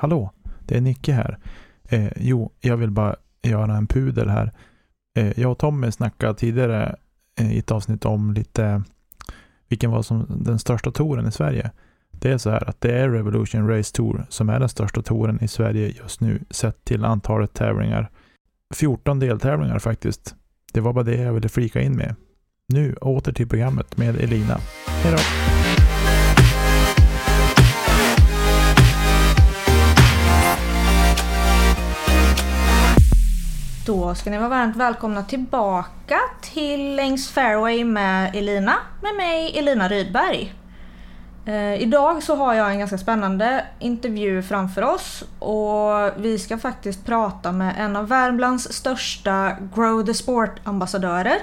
Hallå, det är Nicke här. Eh, jo, jag vill bara göra en pudel här. Eh, jag och Tommy snackade tidigare eh, i ett avsnitt om lite vilken var som den största touren i Sverige. Det är så här att det är Revolution Race Tour som är den största touren i Sverige just nu sett till antalet tävlingar. 14 deltävlingar faktiskt. Det var bara det jag ville flika in med. Nu åter till programmet med Elina. Hej då! Då ska ni vara varmt välkomna tillbaka till Längs Fairway med Elina, med mig Elina Rydberg. Eh, idag så har jag en ganska spännande intervju framför oss och vi ska faktiskt prata med en av Värmlands största Grow the Sport-ambassadörer.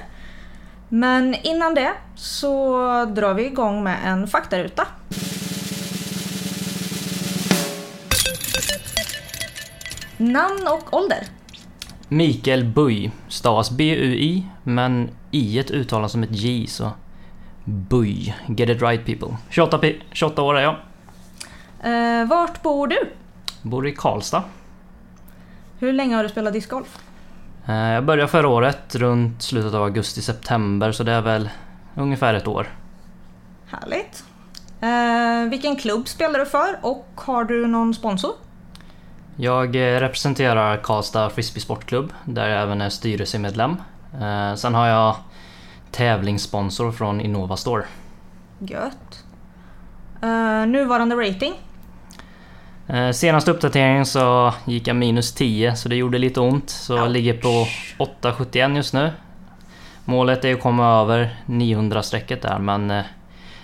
Men innan det så drar vi igång med en faktaruta. Namn och ålder? Mikael Bui stavas B-U-I men i ett uttalas som ett J så Bui. Get it right people. 28, pi- 28 år är jag. Eh, vart bor du? Bor i Karlstad. Hur länge har du spelat discgolf? Eh, Jag började förra året runt slutet av augusti-september så det är väl ungefär ett år. Härligt. Eh, vilken klubb spelar du för och har du någon sponsor? Jag eh, representerar Karlstad Frisbee Sportklubb där jag även är styrelsemedlem. Eh, Sen har jag tävlingssponsor från Innova Store. Gött. Eh, nuvarande rating? Senaste uppdateringen så gick jag minus 10 så det gjorde lite ont. Så jag ligger på 8,71 just nu. Målet är att komma över 900-strecket där men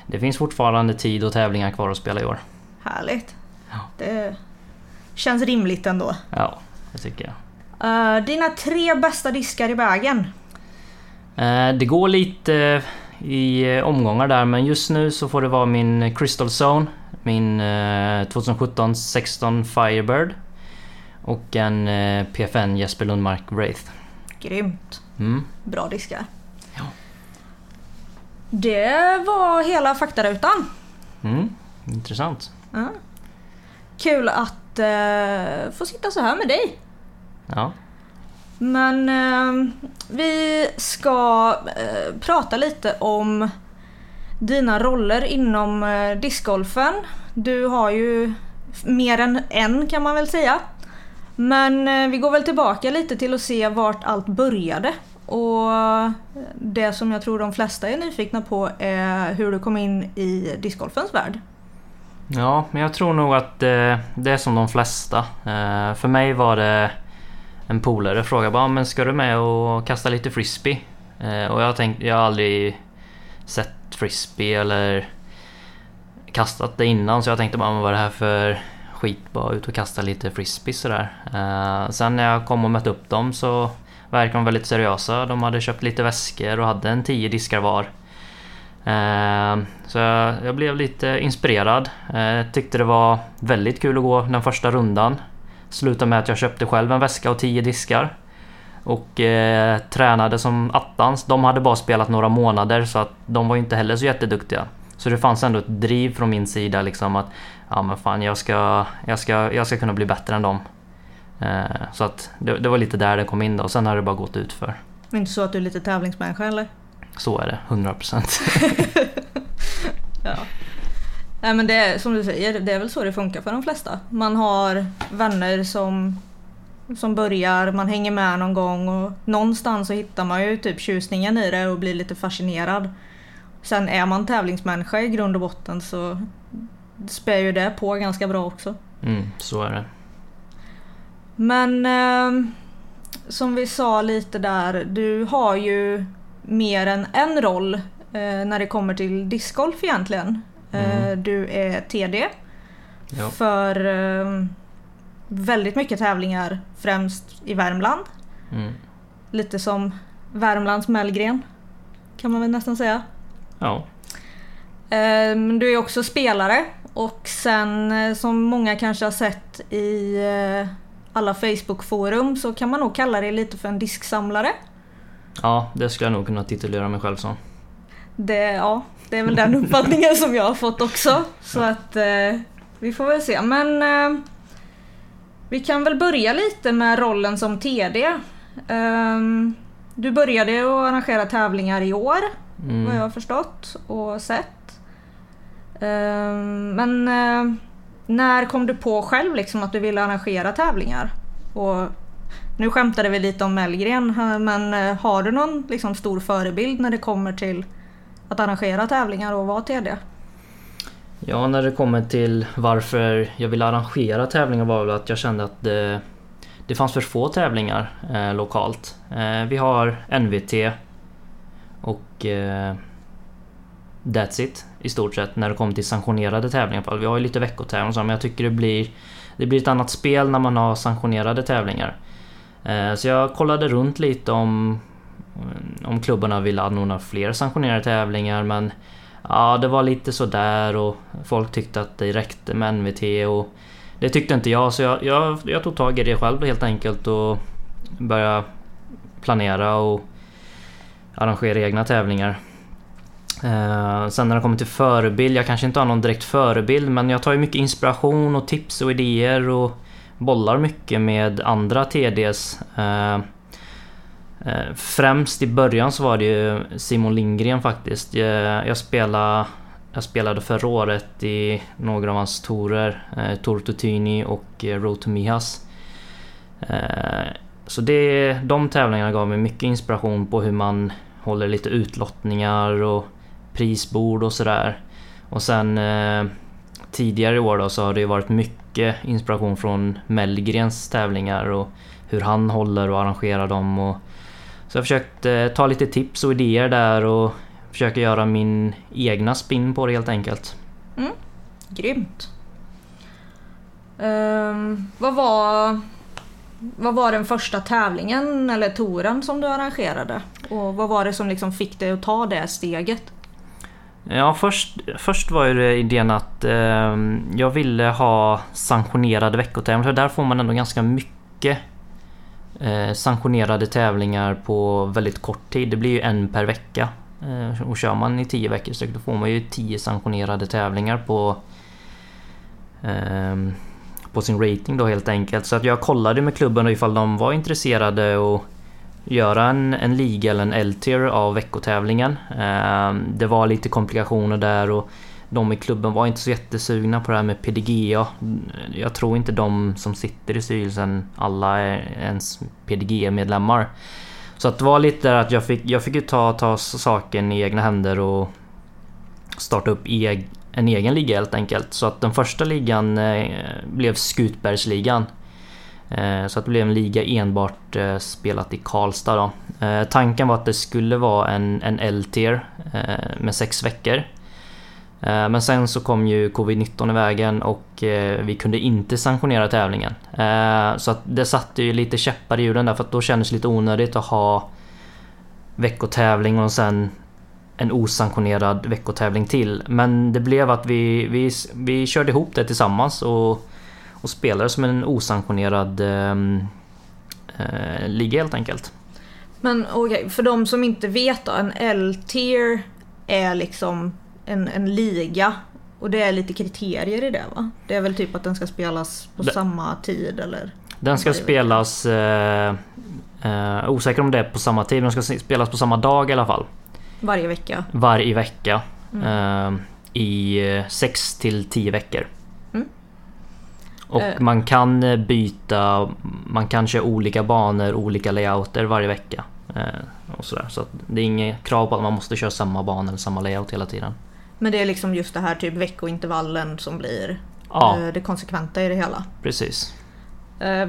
det finns fortfarande tid och tävlingar kvar att spela i år. Härligt. Ja. Det känns rimligt ändå. Ja, det tycker jag. Eh, dina tre bästa diskar i vägen? Eh, Det går lite i eh, omgångar där men just nu så får det vara min Crystal Zone, min eh, 2017-16 Firebird och en PFN Jesper Lundmark Wraith. Grymt. Mm. Bra diskar. Ja. Det var hela faktarutan. Mm. Intressant. Ja. Kul att eh, få sitta så här med dig. Ja. Men eh, vi ska eh, prata lite om dina roller inom eh, discgolfen. Du har ju mer än en kan man väl säga. Men eh, vi går väl tillbaka lite till att se vart allt började. Och det som jag tror de flesta är nyfikna på är hur du kom in i discgolfens värld. Ja, men jag tror nog att det, det är som de flesta. Eh, för mig var det en polare frågade bara men ska du med och kasta lite frisbee? Eh, och jag tänkte, jag har aldrig sett frisbee eller kastat det innan så jag tänkte bara vad är det här för skit? Bara ut och kasta lite frisbee sådär. Sen när jag kom och mötte upp dem så verkade de väldigt seriösa. De hade köpt lite väskor och hade en tio diskar var. Ehm, så jag, blev lite inspirerad. Eh, tyckte det var väldigt kul att gå den första rundan. Slutade med att jag köpte själv en väska och tio diskar. Och eh, tränade som attans. De hade bara spelat några månader så att de var inte heller så jätteduktiga. Så det fanns ändå ett driv från min sida liksom att ja men fan jag ska, jag ska, jag ska kunna bli bättre än dem. Eh, Så att det, det var lite där det kom in då och sen har det bara gått ut för. Det är inte så att du är lite tävlingsmänniska eller? Så är det, 100%. Ja. Nej men det är som du säger, det är väl så det funkar för de flesta. Man har vänner som, som börjar, man hänger med någon gång och någonstans så hittar man ju typ tjusningen i det och blir lite fascinerad. Sen är man tävlingsmänniska i grund och botten så spär ju det på ganska bra också. Mm, så är det. Men eh, som vi sa lite där, du har ju mer än en roll eh, när det kommer till discgolf egentligen. Eh, Mm. du är TD Ja. för eh, väldigt mycket tävlingar, främst i Värmland. Mm. Lite som Värmlands Mellgren kan man väl nästan säga. Ja. Du är också spelare och sen som många kanske har sett i alla Facebook-forum så kan man nog kalla dig lite för en disksamlare. Ja, det skulle jag nog kunna titulera mig själv som. Det, ja, det är väl den uppfattningen som jag har fått också. Så att eh, vi får väl se. Men eh, Vi kan väl börja lite med rollen som TD. Ehm, du började att arrangera tävlingar i år, Mm. vad jag har förstått och sett. Ehm, men eh, när kom du på själv liksom att du ville arrangera tävlingar? Och nu skämtade vi lite om Mellgren, eh, men eh, har du någon liksom, stor förebild när det kommer till att arrangera tävlingar och vara TD? Ja, när det kommer till varför jag ville arrangera tävlingar var väl att jag kände att det, det fanns för få tävlingar eh, lokalt. Eh, vi har NVT och eh, That's it i stort sett när det kommer till sanktionerade tävlingar. Vi har ju lite veckotävlingar men jag tycker det blir, det blir ett annat spel när man har sanktionerade tävlingar. Eh, så jag kollade runt lite om, om klubbarna ville anordna fler sanktionerade tävlingar men Ja, det var lite sådär och folk tyckte att det räckte med NVT och det tyckte inte jag så jag, jag, jag tog tag i det själv helt enkelt och började planera och arrangera egna tävlingar. Eh, sen när det kommer till förebild, jag kanske inte har någon direkt förebild men jag tar ju mycket inspiration och tips och idéer och bollar mycket med andra TDs. Eh, eh, främst i början så var det ju Simon Lindgren faktiskt. Eh, jag, spelade, jag spelade förra året i några av hans torer. Tor Tutini och Road to Mihas. Så det, de tävlingarna gav mig mycket inspiration på hur man håller lite utlottningar och prisbord och sådär. Och sen eh, tidigare i år då så har det ju varit mycket inspiration från Mellgrens tävlingar och hur han håller och arrangerar dem. Och, så jag försökte eh, ta lite tips och idéer där och försöka göra min egna spin på det helt enkelt. Mm. Grymt. Um, vad, var, vad var den första tävlingen eller touren som du arrangerade? Och vad var det som liksom fick dig att ta det steget? Ja, först, först var ju det idén att eh, jag ville ha sanktionerade veckotävlingar. För där får man ändå ganska mycket eh, sanktionerade tävlingar på väldigt kort tid. Det blir ju en per vecka. Eh, och kör man i tio veckor så då får man ju tio sanktionerade tävlingar på ehm, på sin rating då helt enkelt. Så att jag kollade med klubben ifall de var intresserade och göra en, en liga eller en L-tier av veckotävlingen. Ehm, det var lite komplikationer där och de i klubben var inte så jättesugna på det här med PDGA. Jag tror inte de som sitter i styrelsen alla är ens PDGA-medlemmar. Så att det var lite där att jag fick, jag fick ju ta, ta saken i egna händer och starta upp eg, en egen liga helt enkelt. Så att den första ligan eh, blev Skutbergsligan. Eh, så att det blev en liga enbart eh, spelat i Karlstad då. Eh, tanken var att det skulle vara en, en L-tier med sex veckor. Men sen så kom ju covid-19 i vägen och vi kunde inte sanktionera tävlingen. Så att det satte ju lite käppar i hjulen där för att då kändes det lite onödigt att ha veckotävling och sen en osanktionerad veckotävling till. Men det blev att vi, vi, vi körde ihop det tillsammans och, och spelade som en osanktionerad eh, eh, liga helt enkelt. Men okej, för de som inte vet då, en L-tier är liksom en, en liga. Och det är lite kriterier i det va? Det är väl typ att den ska spelas på Det- samma tid eller? Den ska spelas... Eh, eh, osäker om det är på samma tid, men den ska spelas på samma dag i alla fall. Varje vecka. Varje vecka. Mm. Eh, I 6 till 10 veckor. Och Eh. man kan eh, byta, man kan köra olika banor, olika layouter varje vecka. Eh, och sådär. Så det är inget krav på att man måste köra samma bana eller samma layout hela tiden. Men det är liksom just det här typ veckointervallen som blir Ja, det konsekventa i det hela. precis.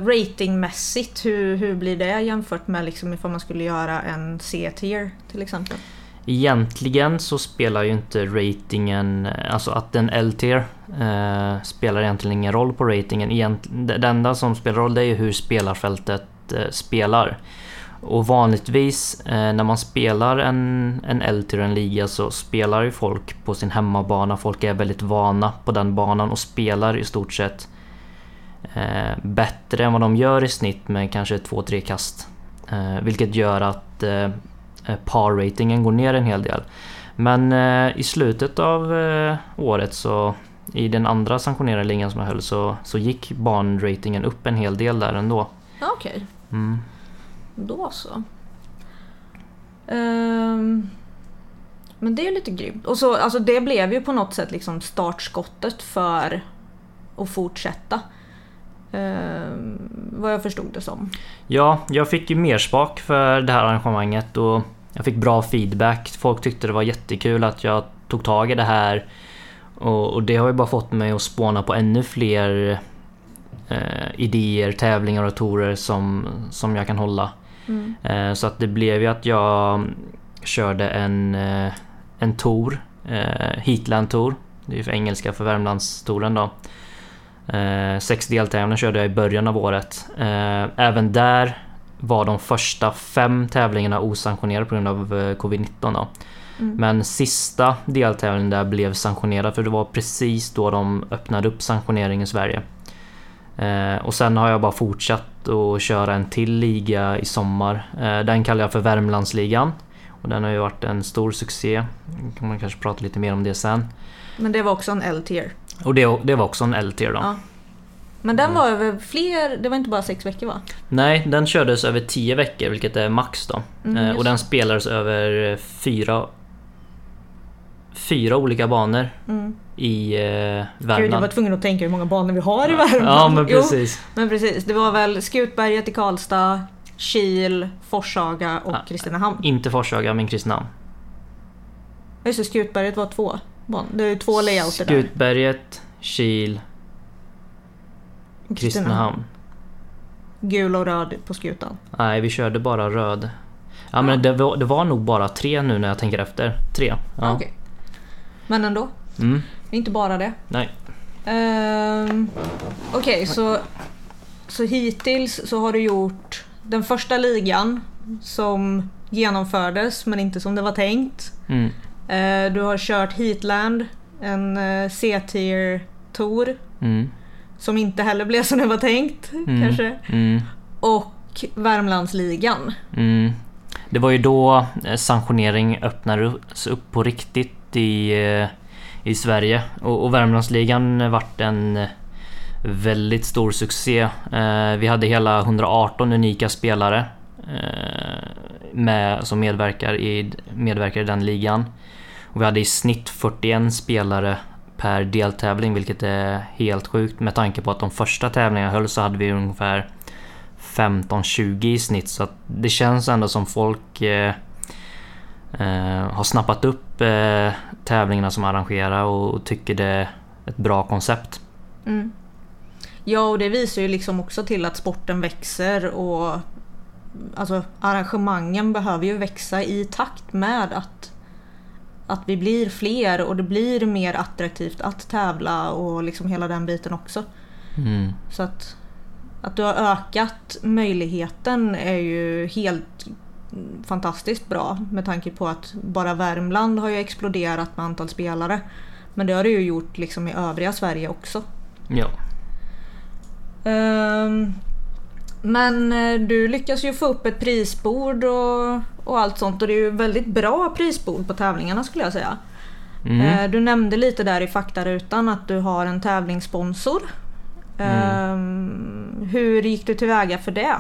Ratingmässigt, hur, hur blir det jämfört med liksom ifall man skulle göra en C-tier till exempel? Egentligen så spelar ju inte ratingen, alltså att en L-tier eh, spelar egentligen ingen roll på ratingen. Egent, det enda som spelar roll det är ju hur spelarfältet eh, spelar. Och vanligtvis eh, när man spelar en, en L-tier en liga så spelar ju folk på sin hemmabana. Folk är väldigt vana på den banan och spelar i stort sett eh, bättre än vad de gör i snitt med kanske 2-3 kast. Eh, vilket gör att eh, par-ratingen går ner en hel del. Men eh, i slutet av eh, året så i den andra sanktionerade ligan som jag höll så, så gick banratingen upp en hel del där ändå. Okej, Mm. då så. Ehm, men det är lite grymt. Och så, alltså det blev ju på något sätt liksom startskottet för att fortsätta. Ehm, vad jag förstod det som. Ja, jag fick ju mer spak för det här arrangemanget och jag fick bra feedback. Folk tyckte det var jättekul att jag tog tag i det här. Och, och det har ju bara fått mig att spåna på ännu fler eh, idéer, tävlingar och torer som, som jag kan hålla. Mm. Eh, så att det blev ju att jag körde en, eh, en tour, eh, Heatland Tour. Det är ju för engelska för Värmlandstouren då. Eh, sex deltävlingar körde jag i början av året. Även där var de första fem tävlingarna osanktionerade på grund av eh, covid-19 då. Mm. Men sista deltävlingen där blev sanktionerad för det var precis då de öppnade upp sanktionering i Sverige. Eh, och sen har jag bara fortsatt att köra en till liga i sommar. Eh, den kallar jag för Värmlandsligan. Och den har ju varit en stor succé. kan man kanske prata lite mer om det sen. Men det var också en L-tier. Och det, det var också en LT då. Ja. Men den var över fler, det var inte bara sex veckor va? Nej, den kördes över 10 veckor vilket är max då. Mm, Eh, och den spelades över fyra, fyra olika banor Mm. i eh, Gud, jag Värmland. var tvungen att tänka hur många banor vi har i Värmland. Ja men Jo, precis. men precis. Det var väl Skutberget i Karlstad, Kil, Forshaga och Ja. Kristinehamn. Inte Forshaga men Kristinehamn. Just det, Skutberget var två banor. Det är ju två layouter där. Skutberget, Kil, Kristinehamn. Gul och röd på skutan. Nej, vi körde bara röd. Ja men det var, det var nog bara tre nu när jag tänker efter. Tre. Ja. Okej. Men ändå, Mm. inte bara det. Nej. Ehm, Okej, så, så hittills så har du gjort den första ligan som genomfördes men inte som det var tänkt. Mm. Eh, du har kört Heatland, en eh, C-tier tour Mm. Som inte heller blev som det var tänkt Mm. kanske. Mm. Och Värmlandsligan. Mm. Det var ju då eh, sanktionering öppnades upp på riktigt i, eh, i Sverige. Och, och Värmlandsligan vart en eh, väldigt stor succé. Vi hade hela 118 unika spelare med, som medverkar i, medverkar i den ligan. Och vi hade i snitt 41 spelare per deltävling vilket är helt sjukt med tanke på att de första tävlingarna höll så hade vi ungefär 15-20 i snitt så att det känns ändå som folk eh, eh, har snappat upp eh, tävlingarna som arrangerar och, och tycker det är ett bra koncept. Mm. Ja, och det visar ju liksom också till att sporten växer och alltså, arrangemangen behöver ju växa i takt med att, att vi blir fler och det blir mer attraktivt att tävla och liksom hela den biten också. Mm. Så att, att du har ökat möjligheten är ju helt fantastiskt bra med tanke på att bara Värmland har ju exploderat med antal spelare. Men det har det ju gjort liksom i övriga Sverige också. Ja. Ehm, men eh, du lyckas ju få upp ett prisbord och, och allt sånt och det är ju väldigt bra prisbord på tävlingarna skulle jag säga. Mm. Eh, Du nämnde lite där i faktarutan att du har en tävlingssponsor. Ehm, Hur gick du tillväga för det?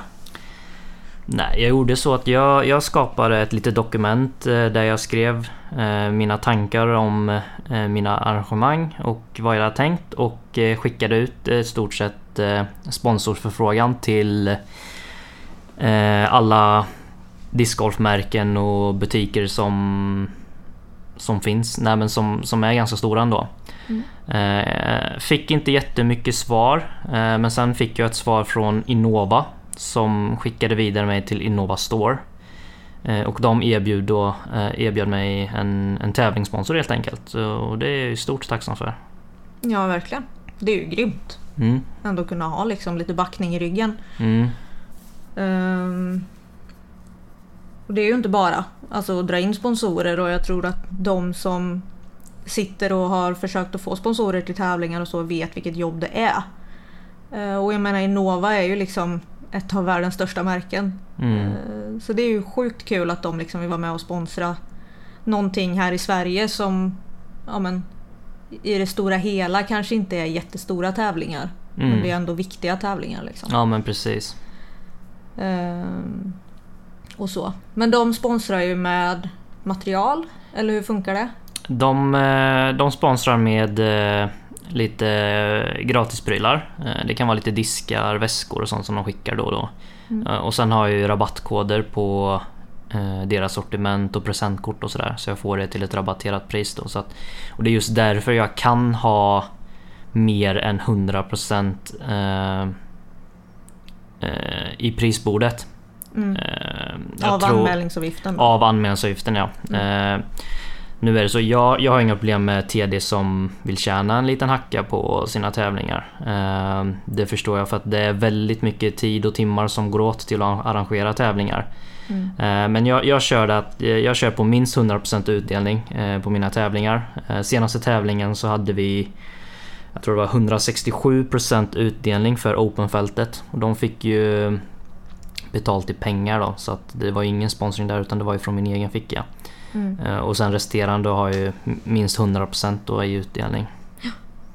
Nej, jag gjorde så att jag, jag skapade ett litet dokument eh, där jag skrev eh, mina tankar om eh, mina arrangemang och vad jag hade tänkt och skickade ut i stort sett eh, sponsorsförfrågan till eh, alla discgolfmärken och butiker som som finns, nej men som, som är ganska stora ändå. Eh, fick inte jättemycket svar eh, men sen fick jag ett svar från Innova som skickade vidare mig till Innova Store. Eh, och de erbjöd, då, erbjöd mig en, en tävlingssponsor helt enkelt. Och det är jag stort tacksam för. Ja, verkligen. Det är ju grymt. Mm, Ändå kunna ha liksom lite backning i ryggen. mm, Ehm, och det är ju inte bara alltså, att dra in sponsorer och jag tror att de som sitter och har försökt att få sponsorer till tävlingar och så vet vilket jobb det är. Eh, och jag menar Innova är ju liksom ett av världens största märken. mm, Eh, Så det är ju sjukt kul att de liksom vill vara med och sponsra någonting här i Sverige som ja, men, i det stora hela kanske inte är jättestora tävlingar. Men det är Mm. ändå viktiga tävlingar liksom. Ja men precis. Ehm, och så. Men de sponsrar ju med material, eller hur funkar det? De, eh, de sponsrar med eh, lite eh, gratisprylar. Det kan vara lite diskar, väskor och sånt som de skickar då och då. Mm. Och sen har jag ju rabattkoder på deras sortiment och presentkort och sådär. Så jag får det till ett rabatterat pris då. Så att, och det är just därför jag kan ha mer än 100% eh, eh, i prisbordet. Mm. Eh, Av tror- anmälningsavgiften. av anmälningsavgiften ja. Mm. Eh, nu är det så, jag, jag har inga problem med TD som vill tjäna en liten hacka på sina tävlingar. Eh, det förstår jag för att det är väldigt mycket tid och timmar som går åt till att arrangera tävlingar. Mm. Eh, men jag, jag, körde att, eh, jag kör på minst 100% utdelning eh, på mina tävlingar. Senaste tävlingen så hade vi jag tror det var 167% utdelning för Openfältet. Och de fick ju betalt i pengar då så att det var ingen sponsring där utan det var ju från min egen ficka. Mm. Och sen resterande har ju minst 100% då i utdelning.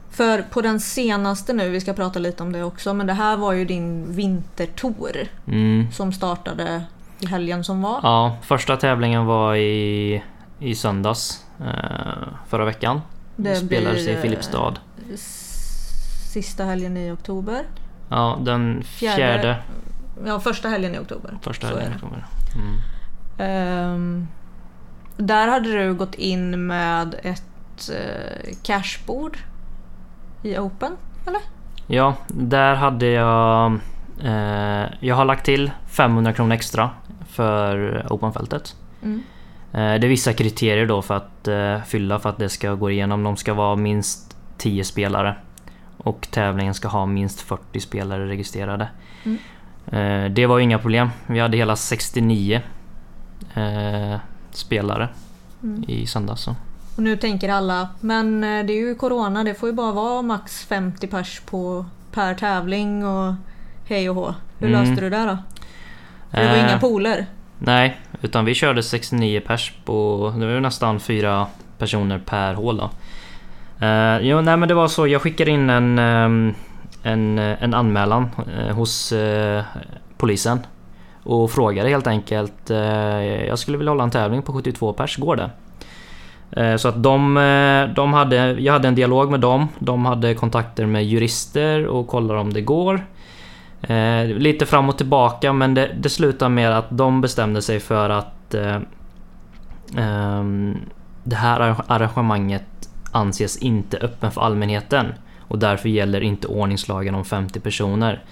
För på den senaste nu, vi ska prata lite om det också, men det här var ju din vintertour Mm. som startade i helgen som var. Ja, första tävlingen var i, i söndags eh, förra veckan. Det spelades i Filipstad. eh, Sista helgen i oktober. Ja, den Fjärde- fjärde, Ja, första helgen i oktober. första helgen. det. kommer. Mm. Ehm, där hade du gått in med ett uh, cashboard i Open, eller? Ja, där hade jag... Eh, jag har lagt till 500 kronor extra för Openfältet. Mm. Eh, det är vissa kriterier då för att eh, fylla för att det ska gå igenom. De ska vara minst 10 spelare. Och tävlingen ska ha minst 40 spelare registrerade. Mm. Eh, det var ju inga problem. Vi hade hela 69 eh, spelare Mm. i söndags. Och nu tänker alla, men det är ju Corona, det får ju bara vara max 50 pers på, per tävling och hej och hå. Hur Mm. löste du det då? Det var Eh, inga pooler. Nej, utan vi körde 69 pers på... Det var nästan fyra personer per hål då. Uh, jo, nej men det var så. Jag skickade in en, ehm, en, en anmälan eh, hos eh, polisen. Och frågade helt enkelt. eh, jag skulle vilja hålla en tävling på 72 pers, går det? Eh, Så att de, eh, de hade, jag hade en dialog med dem. De hade kontakter med jurister och kollade om det går. Eh, lite fram och tillbaka men det, det slutade med att de bestämde sig för att eh, ehm, det här arrangemanget anses inte öppen för allmänheten och därför gäller inte ordningslagen om 50 personer.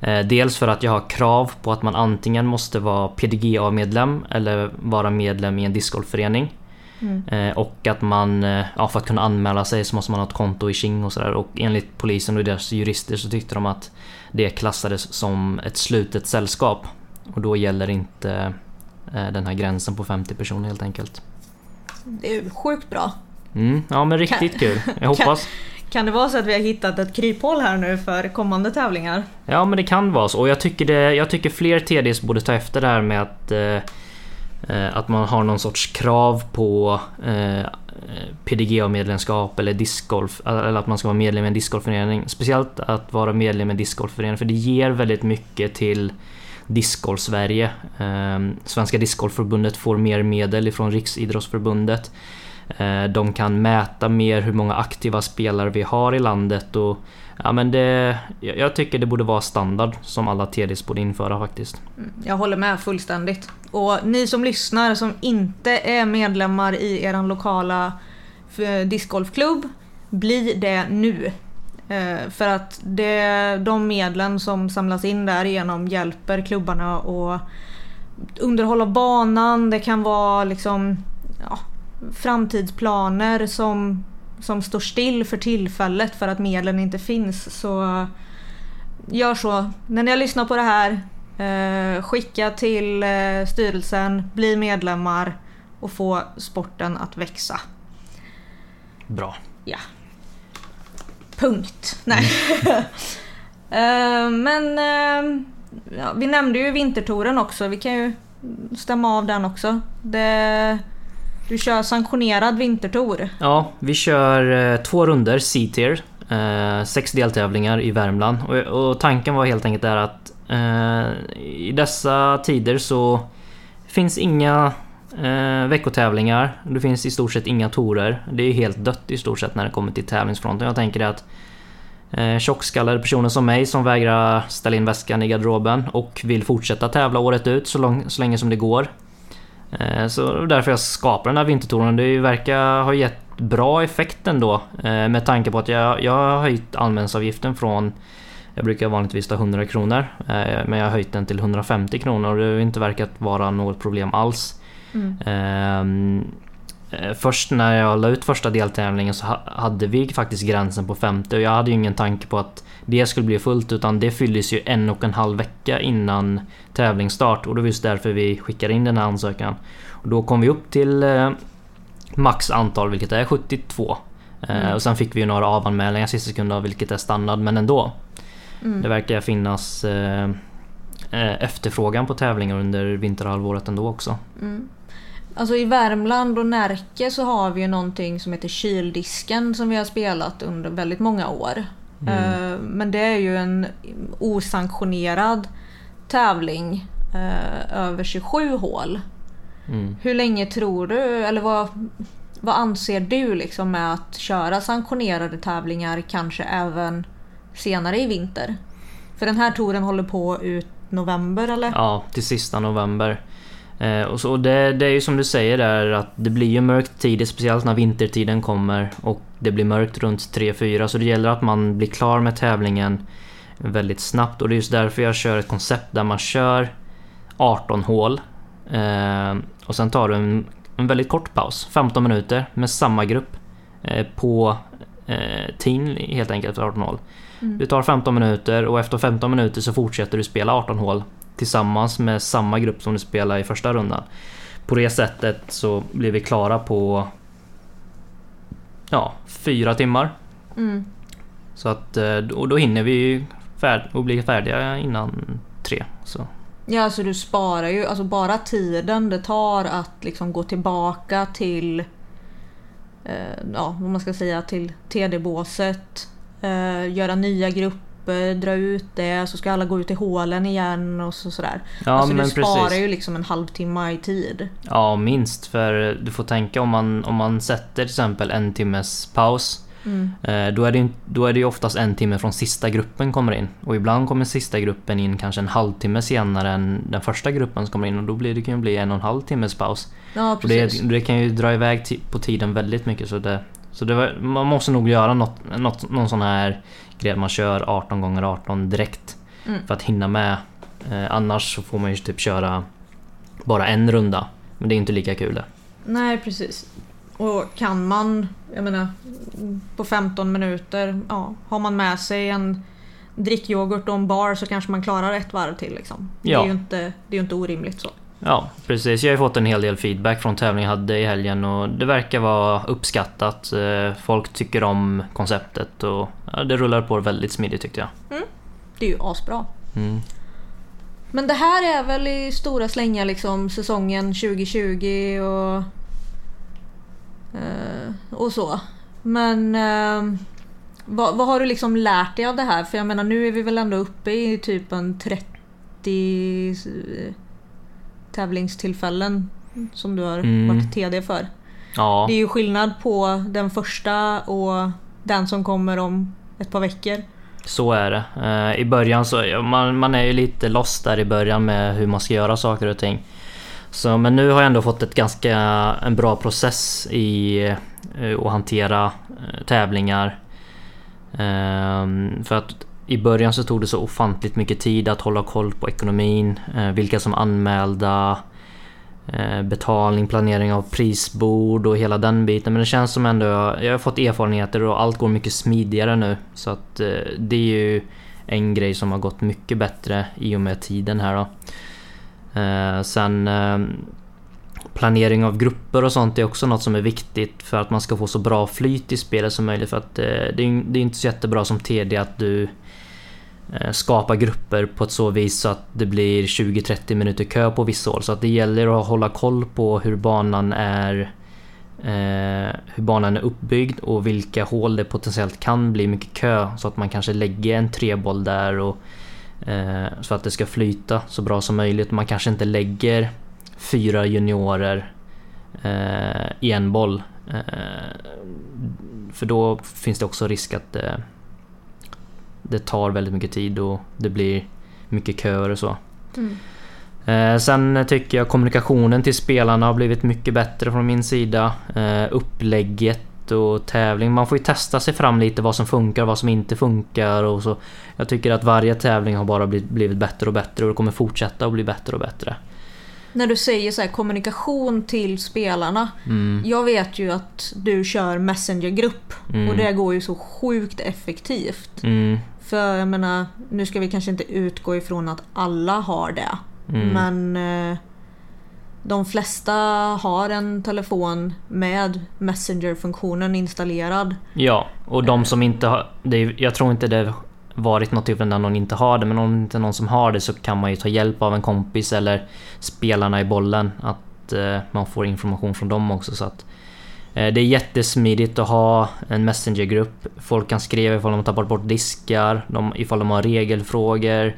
Eh, dels för att jag har krav på att man antingen måste vara PDGA-medlem eller vara medlem i en discgolfförening. Mm. Eh, och att man, eh, ja, för att kunna anmäla sig så måste man ha ett konto i Qing och sådär. Och enligt polisen och deras jurister så tyckte de att det klassades som ett slutet sällskap. Och då gäller inte eh, den här gränsen på 50 personer helt enkelt. Det är ju sjukt bra. Mm, ja men riktigt kul. Jag hoppas. Kan det vara så att vi har hittat ett kryphål här nu för kommande tävlingar? Ja men det kan vara så. Och jag tycker, det, jag tycker fler TDs borde ta efter det här med att eh, eh, att man har någon sorts krav på eh, Eh, PDGA-medlemskap eller discgolf. Eller att man ska vara medlem i en discgolfförening. Speciellt att vara medlem i en discgolfförening för det ger väldigt mycket till Discgolf Sverige. Ehm, Svenska Discgolfförbundet får mer medel ifrån Riksidrottsförbundet. Eh, de kan mäta mer hur många aktiva spelare vi har i landet och Ja men det, jag tycker det borde vara standard som alla TDs borde införa faktiskt. Mm, jag håller med fullständigt. Och ni som lyssnar som inte är medlemmar i er lokala eh, discgolfklubb, bli det nu. Eh, för att det, de medlen som samlas in därigenom hjälper klubbarna att underhålla banan, det kan vara liksom ja, framtidsplaner som, som står still för tillfället för att medlen inte finns. Så gör så. När ni har lyssnat på det här, eh, skicka till eh, styrelsen, bli medlemmar och få sporten att växa. Bra. Ja. Punkt. Nej. Eh, men eh, ja, vi nämnde ju vintertouren också. Vi kan ju stämma av den också. Det, du kör sanktionerad vintertour. Ja, vi kör eh, två runder C-tier. Eh, sex deltävlingar i Värmland. Och, och, tanken var helt enkelt där att eh, i dessa tider så finns inga eh, veckotävlingar. Det finns i stort sett inga torer. Det är helt dött i stort sett när det kommer till tävlingsfronten. Jag tänker att eh, tjockskallade personer som mig som vägrar ställa in väskan i garderoben och vill fortsätta tävla året ut så, lång, så länge som det går. Eh, så därför jag skapar den här vintertouren. Det verkar ha gett bra effekt ändå. Eh, med tanke på att jag, jag har höjt allmänningsavgiften från jag brukar vanligtvis ta 100 kronor eh, men jag har höjt den till 150 kronor och det har inte verkat vara något problem alls. Mm. Eh, först när jag la ut första deltävlingen så hade vi faktiskt gränsen på 50 och jag hade ju ingen tanke på att det skulle bli fullt utan det fylldes ju en och en halv vecka innan tävlingsstart och det var just därför vi skickade in den här ansökan. Och då kom vi upp till eh, max antal vilket är 72. Mm. Och sen fick vi ju några avanmälningar sista sekunden vilket är standard men ändå. Mm. Det verkar finnas eh, efterfrågan på tävlingar under vinterhalvåret ändå också. Mm. Alltså i Värmland och Närke så har vi ju någonting som heter Kyldisken som vi har spelat under väldigt många år. Mm. Eh, men det är ju en osanktionerad tävling eh, över 27 hål. Mm. Hur länge tror du, eller vad, vad anser du liksom med att köra sanktionerade tävlingar kanske även senare i vinter? För den här touren håller på ut november eller? Ja, till sista november. Eh, och så, det, det, är ju som du säger där att det blir ju mörkt tidigt, speciellt när vintertiden kommer och det blir mörkt runt 3-4 så det gäller att man blir klar med tävlingen väldigt snabbt och det är just därför jag kör ett koncept där man kör 18 hål eh, och sen tar du en, en väldigt kort paus, 15 minuter med samma grupp eh, på eh, tin helt enkelt för 18 hål. Mm. Du tar 15 minuter och efter 15 minuter så fortsätter du spela 18 hål tillsammans med samma grupp som du spelade i första rundan. På det sättet så blir vi klara på ja, fyra timmar. Mm. Så att eh, och då hinner vi färd och bli färdiga innan tre. Så. Ja, alltså du sparar ju alltså bara tiden det tar att liksom gå tillbaka till eh, ja, vad man ska säga till TD-båset. Eh, göra nya grupper dra ut det, så ska alla gå ut i hålen igen och så, sådär. Ja, alltså men du sparar precis. ju liksom en halvtimme i tid. Ja, minst. För du får tänka om man, om man sätter till exempel en timmes paus. Mm. Eh, då, är det, då är det ju oftast en timme från sista gruppen kommer in. Och ibland kommer sista gruppen in kanske en halvtimme senare än den första gruppen som kommer in. Och då blir det kan ju bli en och en halv timmes paus. Ja, precis. Det, det kan ju dra iväg på tiden väldigt mycket. Så, det, så det var, man måste nog göra något, något, någon sån här grej man kör 18 gånger 18 direkt. Mm. För att hinna med. Eh, annars så får man ju typ köra bara en runda. Men det är inte lika kul det. Nej precis. Och kan man, jag menar på 15 minuter, ja, har man med sig en drickyoghurt och en bar så kanske man klarar ett varv till. Liksom. Ja. Det är ju inte, det är inte orimligt så. Ja, precis. Jag har ju fått en hel del feedback från tävlingen jag hade i helgen och det verkar vara uppskattat. Eh, folk tycker om konceptet och det rullar på väldigt smidigt tyckte jag. Mm. Det är ju asbra. Mm. Men det här är väl i stora slängar liksom säsongen 2020 och, eh, och så. Men eh, vad, vad, har du liksom lärt dig av det här? För jag menar nu är vi väl ändå uppe i typ en 30 tävlingstillfällen som du har mm. varit TD för. Ja. Det är ju skillnad på den första och den som kommer om ett par veckor. Så är det. Eh, I början så man, man är ju lite lost där i början med hur man ska göra saker och ting. Så, men nu har jag ändå fått ett ganska en bra process i uh, att hantera uh, tävlingar. Uh, för att i början så tog det så ofantligt mycket tid att hålla koll på ekonomin, eh, vilka som anmälda, eh, betalning, planering av prisbord och hela den biten. Men det känns som ändå, jag har fått erfarenheter och allt går mycket smidigare nu. Så att eh, det är ju en grej som har gått mycket bättre i och med tiden här då. Sen planering av grupper och sånt är också något som är viktigt för att man ska få så bra flyt i spelet som möjligt. För att det är inte så jättebra som TD att du Eh, skapa grupper på ett så vis så att det blir 20-30 minuter kö på vissa håll. Så att det gäller att hålla koll på hur banan är eh, hur banan är uppbyggd och vilka hål det potentiellt kan bli mycket kö så att man kanske lägger en treboll där och eh, så att det ska flyta så bra som möjligt. Man kanske inte lägger fyra juniorer eh, i en boll. Eh, för då finns det också risk att eh, det tar väldigt mycket tid och det blir mycket köer och så. Mm. Eh, sen tycker jag kommunikationen till spelarna har blivit mycket bättre från min sida. Eh, upplägget och tävling. Man får ju testa sig fram lite vad som funkar och vad som inte funkar. Och så. Jag tycker att varje tävling har bara blivit, blivit bättre och bättre och det kommer fortsätta att bli bättre och bättre. När du säger så här, kommunikation till spelarna. Mm. Jag vet ju att du kör Messengergrupp Mm. och det går ju så sjukt effektivt. Mm. För jag menar, nu ska vi kanske inte utgå ifrån att alla har det. Mm. Men eh, de flesta har en telefon med Messenger-funktionen installerad. Ja, och de som inte har... Det är, jag tror inte det varit något tillfälle när någon inte har det, men om det inte är någon som har det så kan man ju ta hjälp av en kompis eller spelarna i bollen. Att eh, man får information från dem också. Så att, eh, Eh, det är jättesmidigt att ha en messengergrupp. Folk kan skriva ifall de har tappat bort diskar, de, ifall de har regelfrågor.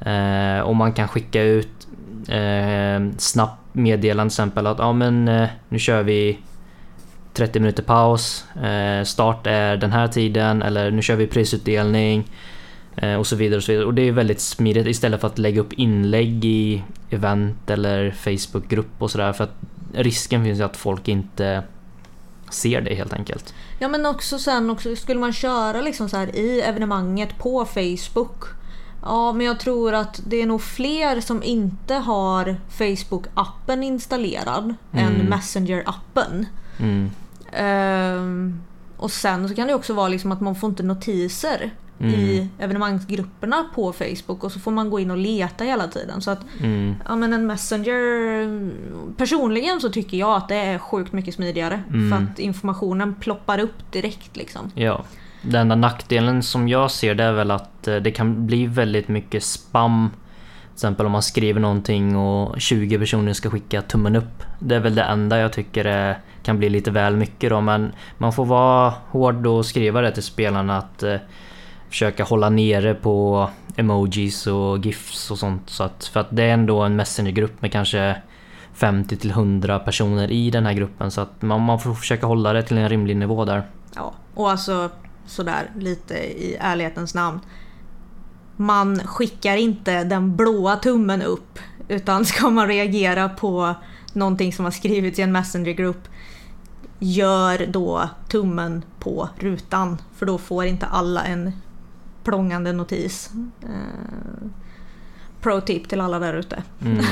Eh, och man kan skicka ut eh, snabbt meddelande till exempel att ja men eh, nu kör vi 30 minuter paus, eh, start är den här tiden eller nu kör vi prisutdelning eh, och så vidare. Och så vidare. Och det är väldigt smidigt istället för att lägga upp inlägg i event eller Facebookgrupp och sådär för att risken finns ju att folk inte ser det helt enkelt. Ja men också sen också, skulle man köra liksom så här i evenemanget på Facebook. Ja men jag tror att det är nog fler som inte har Facebook-appen installerad än Mm. Messenger-appen. Mm. Ehm, och sen så kan det också vara liksom att man får inte notiser Mm. i evenemangsgrupperna på Facebook och så får man gå in och leta hela tiden. Så att Mm. ja, men en Messenger... Personligen så tycker jag att det är sjukt mycket smidigare. Mm. För att informationen ploppar upp direkt liksom. Ja. Den enda nackdelen som jag ser det är väl att eh, det kan bli väldigt mycket spam. Till exempel om man skriver någonting och 20 personer ska skicka tummen upp. Det är väl det enda jag tycker är, kan bli lite väl mycket då men man får vara hård och skriva det till spelarna att eh, försöka hålla nere på emojis och gifs och sånt. Så att, för att det är ändå en messengergrupp med kanske 50 till 100 personer i den här gruppen så att man, man får försöka hålla det till en rimlig nivå där. Ja, och alltså sådär lite i ärlighetens namn. Man skickar inte den blåa tummen upp. Utan ska man reagera på någonting som har skrivits i en messengergrupp Gör då tummen på rutan. För då får inte alla en plångande notis. Eh, pro tip till alla där ute. Mm.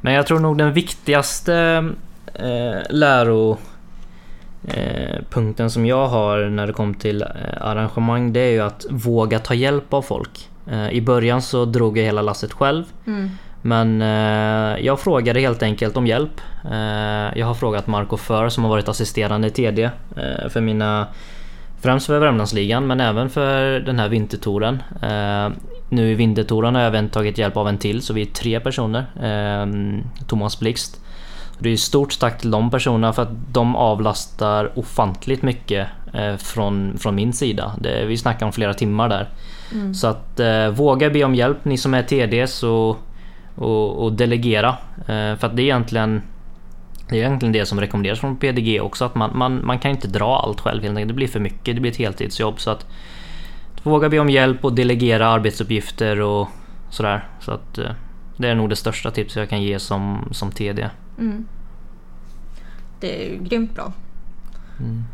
Men jag tror nog den viktigaste eh, läro eh, som jag har när det kommer till eh, arrangemang det är ju att våga ta hjälp av folk. Eh, I början så drog jag hela lasset själv. Mm. Men jag frågade helt enkelt om hjälp. Jag har frågat Marco För som har varit assisterande i TD för mina Främst för Värmlandsligan men även för den här vintertouren. Eh, nu i vintertouren har jag även tagit hjälp av en till så vi är tre personer. Eh, Thomas Blixt. Det är stort tack till de personerna för att de avlastar ofantligt mycket eh, från, från min sida. Det, vi snackar om flera timmar där. Mm. Så att eh, våga be om hjälp ni som är TDs och, och, och delegera. Eh, för att det är egentligen det är egentligen det som rekommenderas från PDG också att man, man, man kan inte dra allt själv helt enkelt. Det blir för mycket, det blir ett heltidsjobb. Så att våga be om hjälp och delegera arbetsuppgifter och sådär. Så att eh, det är nog det största tipset jag kan ge som, som TD. Mm. Det är ju grymt bra. Mm.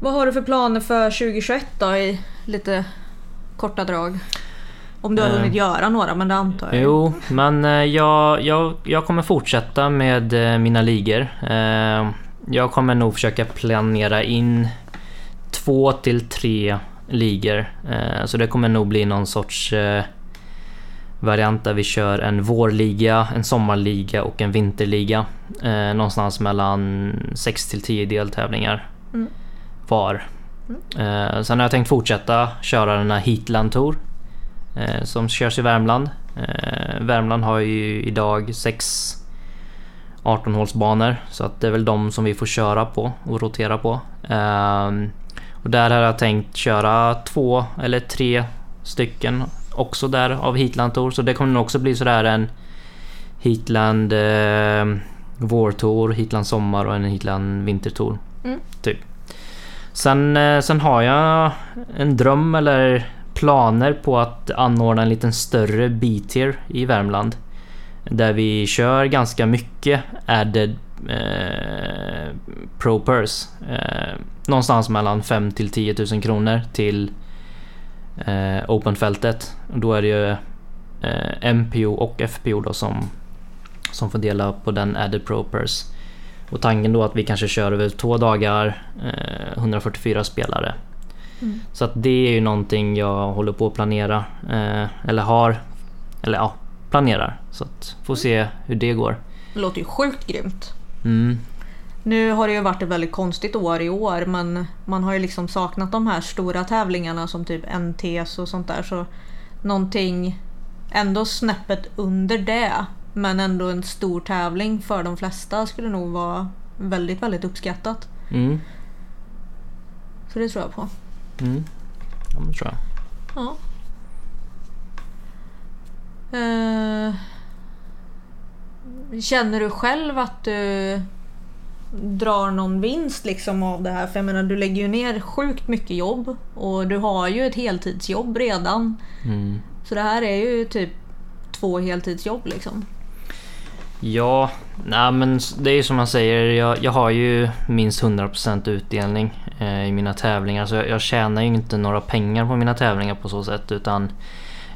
Vad har du för planer för 2021 då i lite korta drag? Om du har Eh. hunnit göra några, men det antar jag. Jo, men eh, jag, jag, jag kommer fortsätta med eh, mina ligor. Jag kommer nog försöka planera in två till tre ligor. Så det kommer nog bli någon sorts variant där vi kör en vårliga, en sommarliga och en vinterliga. Någonstans mellan 6 till 10 deltävlingar Mm. var. Eh, Sen har jag tänkt fortsätta köra den här Heatland Tour som körs i Värmland. Eh, Värmland har ju idag sex 18-hålsbanor. Så att det är väl de som vi får köra på och rotera på. Ehm, och där har jag tänkt köra två eller tre stycken också där av Heatland Tour. Så det kommer nog också bli sådär en Heatland eh, vårtour, Heatland sommar och en Heatland vintertour. Mm. Typ. Sen, eh, sen har jag en dröm eller planer på att anordna en liten större B-tier i Värmland. Där vi kör ganska mycket added eh, Pro Purse. Eh, någonstans mellan 5 till 10 000 kronor till eh, Open-fältet. Då är det ju eh, MPO och FPO då som, som får dela på den added Pro Purse. Och tanken då att vi kanske kör över två dagar, eh, 144 spelare. Mm. Så att det är ju någonting jag håller på att planera. Eh, eller har, eller ja, planerar. Så att får se hur det går. Det låter ju sjukt grymt. Mm. Nu har det ju varit ett väldigt konstigt år i år men man har ju liksom saknat de här stora tävlingarna som typ NTS och sånt där. Så någonting ändå snäppet under det men ändå en stor tävling för de flesta skulle nog vara väldigt, väldigt uppskattat. Mm. Så det tror jag på. Mm. Ja, men det tror jag. Ja. Eh, känner du själv att du drar någon vinst liksom av det här? För jag menar du lägger ju ner sjukt mycket jobb och du har ju ett heltidsjobb redan. Mm. Så det här är ju typ två heltidsjobb liksom. Ja, nej men det är ju som man säger. Jag, jag har ju minst 100% utdelning i mina tävlingar. Så jag, jag tjänar ju inte några pengar på mina tävlingar på så sätt. Utan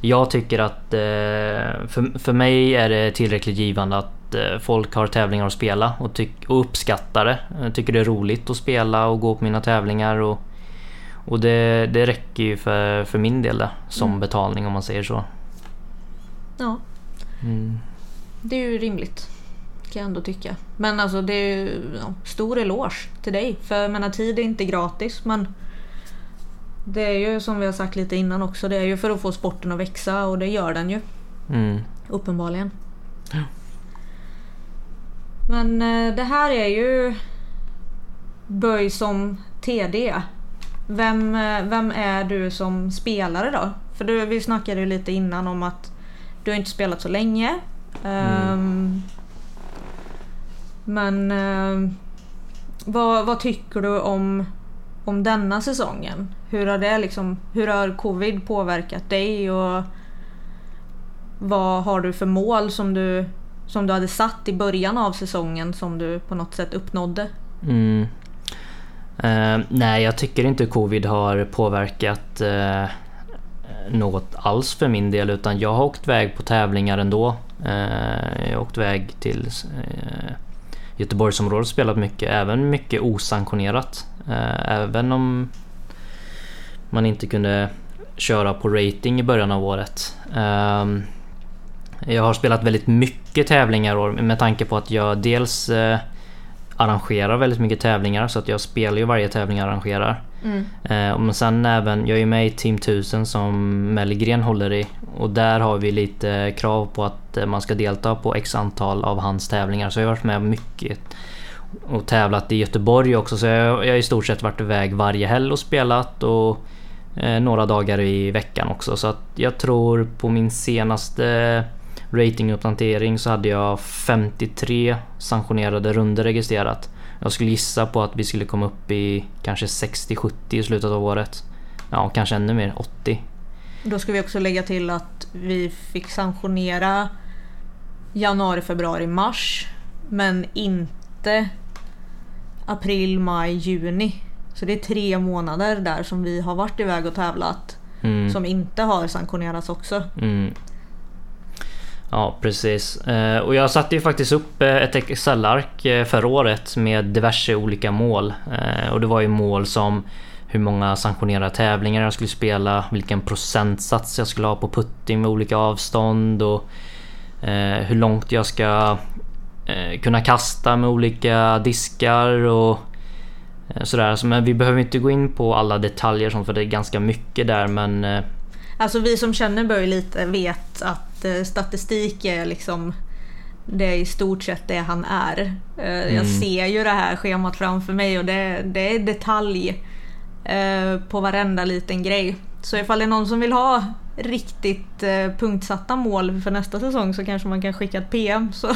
jag tycker att eh, för, för mig är det tillräckligt givande att eh, folk har tävlingar att spela och, tyck, och uppskattar det. Jag tycker det är roligt att spela och gå på mina tävlingar. Och, och det, det räcker ju för, för min del det, som Mm. betalning om man säger så. Ja, Mm. det är ju rimligt. Kan jag ändå tycka. Men alltså det är ju ja, stor eloge till dig. För jag menar tid är inte gratis men det är ju som vi har sagt lite innan också. Det är ju för att få sporten att växa och det gör den ju. Mm. Uppenbarligen. Ja. Men eh, det här är ju böj som TD. Vem, eh, vem är du som spelare då? För du, vi snackade ju lite innan om att du har inte spelat så länge. Ehm, men eh, vad, vad tycker du om, om denna säsongen? Hur har, det liksom, hur har covid påverkat dig? Och vad har du för mål som du, som du hade satt i början av säsongen som du på något sätt uppnådde? Mm. Eh, nej, jag tycker inte covid har påverkat eh, något alls för min del utan jag har åkt iväg på tävlingar ändå. Eh, jag har åkt iväg till eh, Göteborgsområdet spelat mycket, även mycket osanktionerat. Eh, även om man inte kunde köra på rating i början av året. Ehm, jag har spelat väldigt mycket tävlingar med tanke på att jag dels eh, arrangerar väldigt mycket tävlingar så att jag spelar ju varje tävling jag arrangerar. Mm. Eh, men sen även, jag är med i Team 1000 som Mellgren håller i och där har vi lite krav på att eh, man ska delta på x antal av hans tävlingar så jag har varit med mycket och tävlat i Göteborg också så jag, jag har i stort sett varit iväg varje helg och spelat och eh, några dagar i veckan också så att jag tror på min senaste ratinguppdatering så hade jag 53 sanktionerade runder registrerat. Jag skulle gissa på att vi skulle komma upp i kanske 60-70 i slutet av året. Ja, kanske ännu mer, 80. Då ska vi också lägga till att vi fick sanktionera januari, februari, mars. Men inte april, maj, juni. Så det är tre månader där som vi har varit iväg och tävlat. Mm. Som inte har sanktionerats också. Mm. Ja precis. Eh, och jag satte ju faktiskt upp eh, ett Excel-ark eh, förra året med diverse olika mål. Och det var ju mål som hur många sanktionerade tävlingar jag skulle spela, vilken procentsats jag skulle ha på putting med olika avstånd och hur långt jag ska kunna kasta med olika diskar och sådär. Men vi behöver inte gå in på alla detaljer för det är ganska mycket där men Alltså vi som känner Böj lite vet att eh, statistik är liksom det är i stort sett det han är. Eh, Jag Mm. ser ju det här schemat framför mig och det, det är detalj eh, på varenda liten grej. Så ifall det är någon som vill ha riktigt punktsatta mål för nästa säsong så kanske man kan skicka ett PM så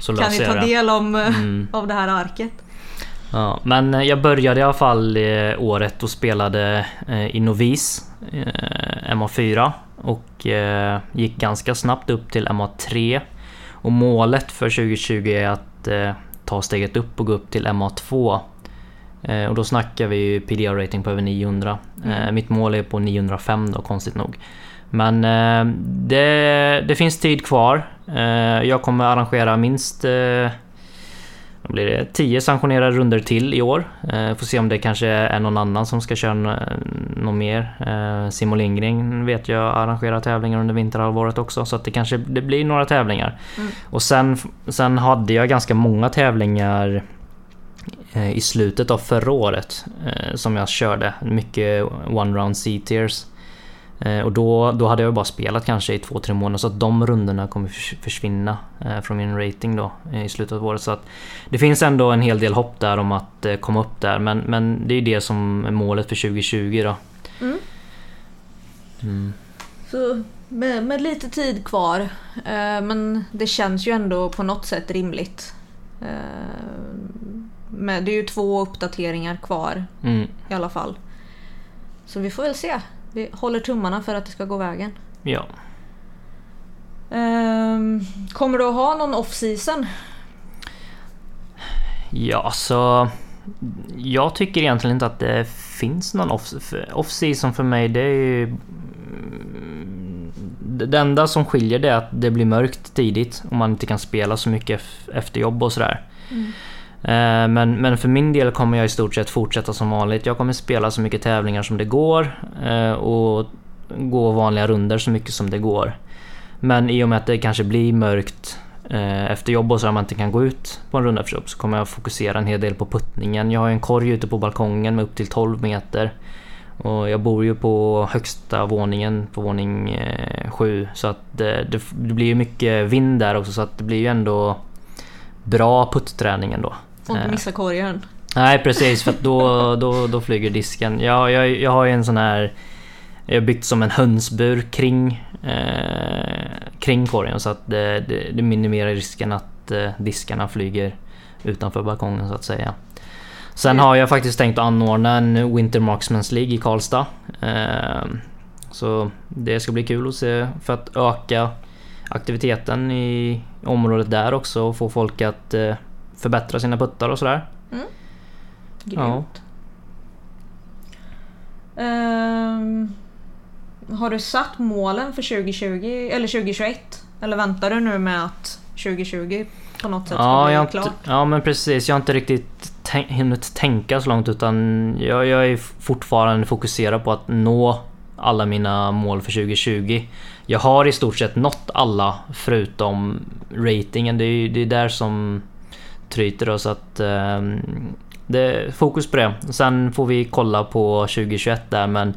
Så kan ni ta del om, Mm. av det här arket. Ja, men eh, jag började i alla fall året och spelade eh, i novis, eh, MA4 och gick ganska snabbt upp till MA3. Och målet för 2020 är att ta steget upp och gå upp till MA2. Eh, och då snackar vi ju PDR-rating på över 900. Eh, Mm. mitt mål är på 905 då, konstigt nog. Men det, det finns tid kvar. Jag kommer arrangera minst då blir det 10 sanktionerade runder till i år. Eh, får se om det kanske är någon annan som ska köra nå- något mer. Eh, Simon Lindgren vet jag arrangerar tävlingar under vinterhalvåret också så att det kanske det blir några tävlingar. Mm. Och sen, sen hade jag ganska många tävlingar eh, i slutet av förra året eh, som jag körde. Mycket one round C-tiers. Eh, och då, då hade jag bara spelat kanske i två, tre månader så att de rundorna kommer förs- försvinna eh, från min rating då eh, i slutet av året. Så att det finns ändå en hel del hopp där om att komma upp där men, men det är det som är målet för 2020 då. Mm. Mm. Så med, med lite tid kvar. Men det känns ju ändå på något sätt rimligt. Med, det är ju två uppdateringar kvar Mm. i alla fall. Så vi får väl se. Vi håller tummarna för att det ska gå vägen. Ja. Ehm, kommer du att ha någon off-season? Ja, så jag tycker egentligen inte att det finns någon off- för- off-season för mig. Det är ju... mm, Det enda som skiljer det är att det blir mörkt tidigt och man inte kan spela så mycket ef- efter jobb och sådär. Eh, Eh, men, men för min del kommer jag i stort sett fortsätta som vanligt. Jag kommer spela så mycket tävlingar som det går eh, och gå vanliga runder så mycket som det går. Men i och med att det kanske blir mörkt eh, efter jobb och så att man inte kan gå ut på en runda för jobb så kommer jag fokusera en hel del på puttningen. Jag har ju en korg ute på balkongen med upp till 12 meter. Och jag bor ju på högsta våningen, på våning 7. Så att det, det, det blir ju mycket vind där också så att det blir ju ändå bra puttträning ändå. Får inte Eh. missa korgen. Nej precis för då, då, då flyger disken. Jag, jag, jag har ju en sån här... Jag har byggt som en hönsbur kring, eh, kring korgen så att det, det, det minimerar risken att eh, diskarna flyger utanför balkongen så att säga. Sen har jag faktiskt tänkt att anordna en Winter Marksmans League i Karlstad. Eh, så det ska bli kul att se för att öka aktiviteten i området där också och få folk att eh, förbättra sina puttar och sådär. Grymt. Ehm, har du satt målen för 2020 eller 2021? Eller väntar du nu med att 2020 på något sätt ska Ja, bli jag har klart? inte, ja men precis. Jag har inte riktigt tän- hunnit tänka så långt utan jag, jag är fortfarande fokuserad på att nå alla mina mål för 2020. Jag har i stort sett nått alla förutom ratingen. Det är det är där som tryter då så att ehm, det fokus på det. Sen får vi kolla på 2021 där men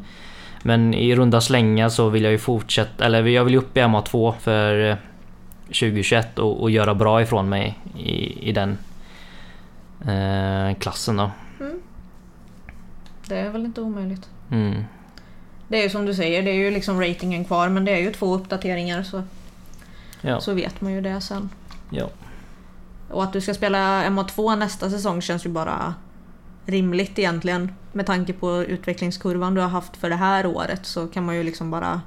men i runda slängar så vill jag ju fortsätta, eller jag vill ju upp i MA2 för eh, 2021 och, och göra bra ifrån mig i, i den eh, klassen då. Det är väl inte omöjligt. Mm. Det är ju som du säger, det är ju liksom ratingen kvar men det är ju två uppdateringar så, Ja. så vet man ju det sen. ja. Och att du ska spela MA2 nästa säsong känns ju bara rimligt egentligen. Med tanke på utvecklingskurvan du har haft för det här året så kan man ju liksom bara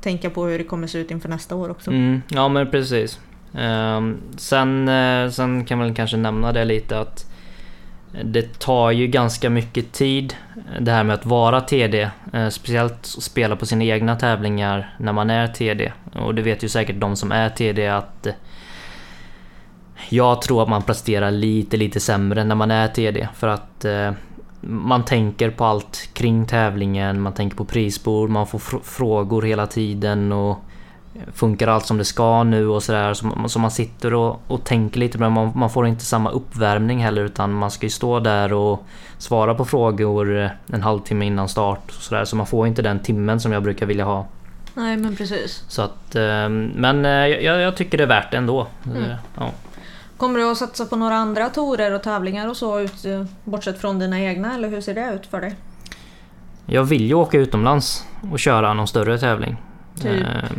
tänka på hur det kommer se ut inför nästa år också. Mm, ja men precis. Um, sen, uh, sen kan man kanske nämna det lite att det tar ju ganska mycket tid eh, det här med att vara TD. Uh, eh, Speciellt spela på sina egna tävlingar när man är TD. Och det vet ju säkert de som är TD att jag tror att man presterar lite, lite sämre när man är TD. För att eh, man tänker på allt kring tävlingen, man tänker på prisbord, man får fr- frågor hela tiden och Funkar allt som det ska nu och sådär. Så, man- så man sitter och, och tänker lite men man, man får inte samma uppvärmning heller utan man ska ju stå där och svara på frågor en halvtimme innan start. Och så, där, så man får inte den timmen som jag brukar vilja ha. Nej men precis. Så att, eh, men eh, jag, jag tycker det är värt det ändå. Mm. Eh, Ja. Kommer du att satsa på några andra torer och tävlingar och så ut, bortsett från dina egna eller hur ser det ut för dig? Jag vill ju åka utomlands och köra någon större tävling. Typ? Eh,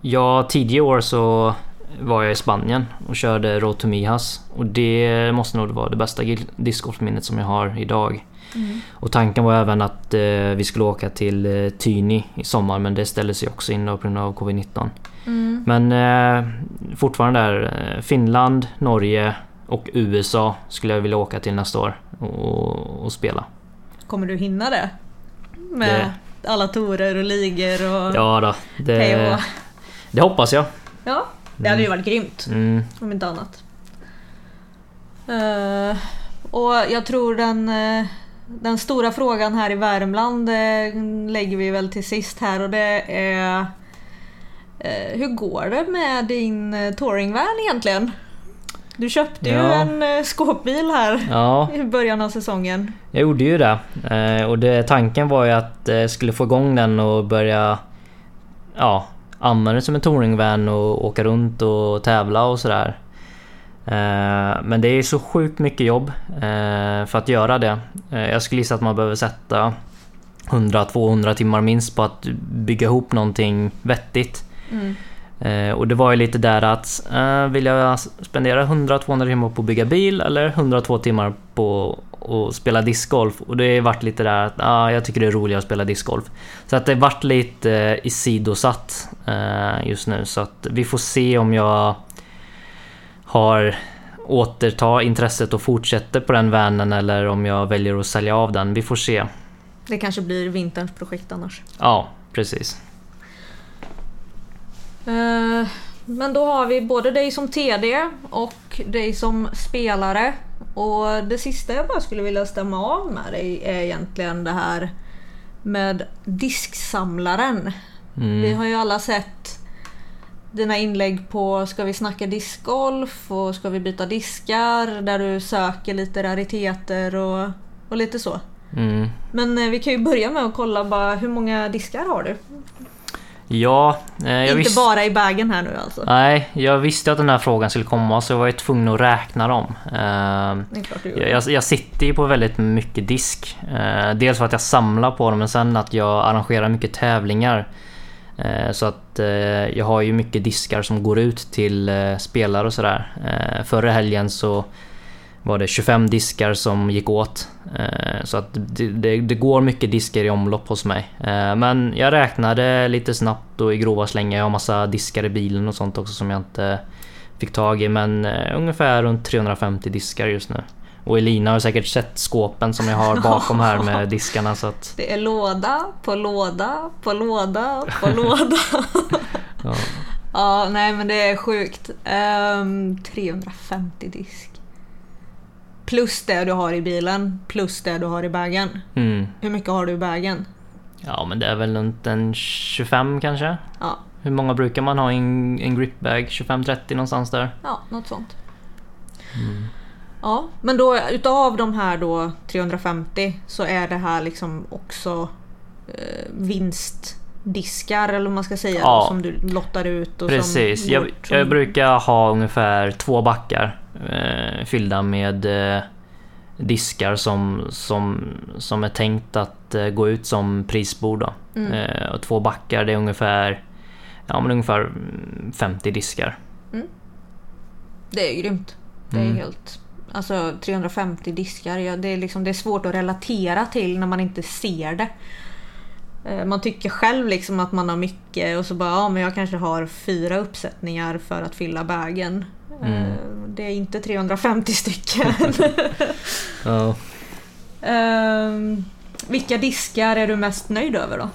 Ja, tidigare år så var jag i Spanien och körde Road to Mijas. Och det måste nog vara det bästa discgolfminnet som jag har idag. Mm. Och tanken var även att eh, vi skulle åka till eh, Tyni i sommar men det ställdes ju också in på grund av covid-19. Mm. Men eh, fortfarande där, eh, Finland, Norge och USA skulle jag vilja åka till nästa år och, och spela. Kommer du hinna det? Med alla torer och ligor och Ja då, det, det hoppas jag. Ja, det hade ju varit grymt. Mm, Om inte annat. Eh, och jag tror den, eh, den stora frågan här i Värmland lägger vi väl till sist här och det är Hur går det med din uh, touringvan egentligen? Du köpte ju Ja. en eh, skåpbil här ja, i början av säsongen. jag gjorde ju det. Eh, och det, tanken var ju att jag skulle få igång den och börja ja, använda den som en touringvan och åka runt och tävla och sådär. Eh, Men det är så sjukt mycket jobb eh, för att göra det. Eh, Jag skulle gissa att man behöver sätta 100-200 timmar minst på att bygga ihop någonting vettigt. Mm. Eh, och det var ju lite där att eh, vill jag spendera 100-200 timmar på att bygga bil eller 102 timmar på att spela discgolf? Och det har varit lite där att ah, jag tycker det är roligare att spela discgolf. Så att det varit lite eh, isidosatt eh, just nu så att vi får se om jag har återta intresset och fortsätter på den vanen eller om jag väljer att sälja av den. Vi får se. Det kanske blir vinterns projekt annars. Ja, precis. Eh, Men då har vi både dig som TD och dig som spelare. Och det sista jag bara skulle vilja stämma av med dig är egentligen det här med disksamlaren. Mm. Vi har ju alla sett dina inlägg på Ska vi snacka discgolf och Ska vi byta diskar? Där du söker lite rariteter och, och lite så. Mm. Men eh, vi kan ju börja med att kolla bara hur många diskar har du? Ja, eh, Inte visste... bara i bagen här nu alltså. Nej, jag visste att den här frågan skulle komma så jag var ju tvungen att räkna dem. Eh, jag, jag sitter ju på väldigt mycket disk. Eh, dels för att jag samlar på dem men sen att jag arrangerar mycket tävlingar. Eh, så att eh, jag har ju mycket diskar som går ut till eh, spelare och sådär. Förra helgen så var det 25 diskar som gick åt. Eh, så att det, det, det går mycket diskar i omlopp hos mig. Eh, men jag räknade lite snabbt och i grova slängar. Jag har massa diskar i bilen och sånt också som jag inte fick tag i. Men eh, ungefär runt 350 diskar just nu. Och Elina har säkert sett skåpen som jag har bakom här med diskarna så att... Det är låda på låda på låda på låda. Ja. ja, nej men det är sjukt. Ehm, 350 disk. Plus det du har i bilen, plus det du har i bagen. Mm. Hur mycket har du i bagen? Ja men det är väl runt en 25 kanske? Ja, Hur många brukar man ha i en, en gripbag? 25-30 någonstans där? ja något sånt. Mm. Ja, men då utav de här då 350 så är det här liksom också eh, vinstdiskar eller vad man ska säga Ja. då, som du lottar ut. Och Precis, som jag, som- jag brukar ha ungefär två backar eh, fyllda med eh, diskar som, som, som är tänkt att eh, gå ut som prisbord. Då. Mm. Eh, och två backar det är ungefär, ja, men ungefär mm, 50 diskar. Det är grymt. Det är Mm. helt... Alltså 350 diskar, ja, det, är liksom, det är svårt att relatera till när man inte ser det. Eh, Man tycker själv liksom att man har mycket och så bara ja men jag kanske har fyra uppsättningar för att fylla bagen. Mm. Eh, Det är inte 350 stycken. Ja. Ehm, vilka diskar är du mest nöjd över då?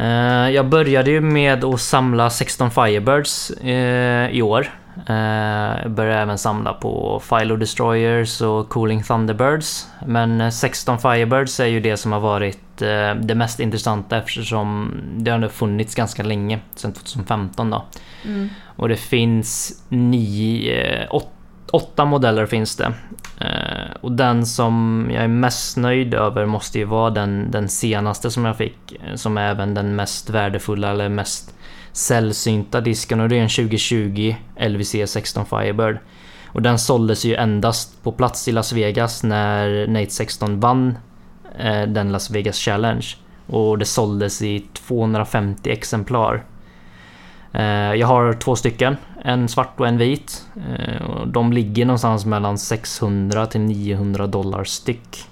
Eh, jag började ju med att samla 16 Firebirds eh, i år. Eh, jag började även samla på Philo Destroyers och Cooling Thunderbirds. Men eh, 16 Firebirds är ju det som har varit eh, det mest intressanta eftersom det har funnits ganska länge, sedan 2015 då. Mm. Och det finns nio, eh, åt, åtta modeller finns det. Eh, och den som jag är mest nöjd över måste ju vara den, den senaste som jag fick. eh, Som är även den mest värdefulla eller mest sällsynta disken och det är en 2020 LVC 16 Firebird. Och den såldes ju endast på plats i Las Vegas när Nate 16 vann eh, den Las Vegas Challenge. Och det såldes i 250 exemplar. Eh, jag har två stycken, en svart och en vit. Eh, och de ligger någonstans mellan 600 till 900 dollar styck.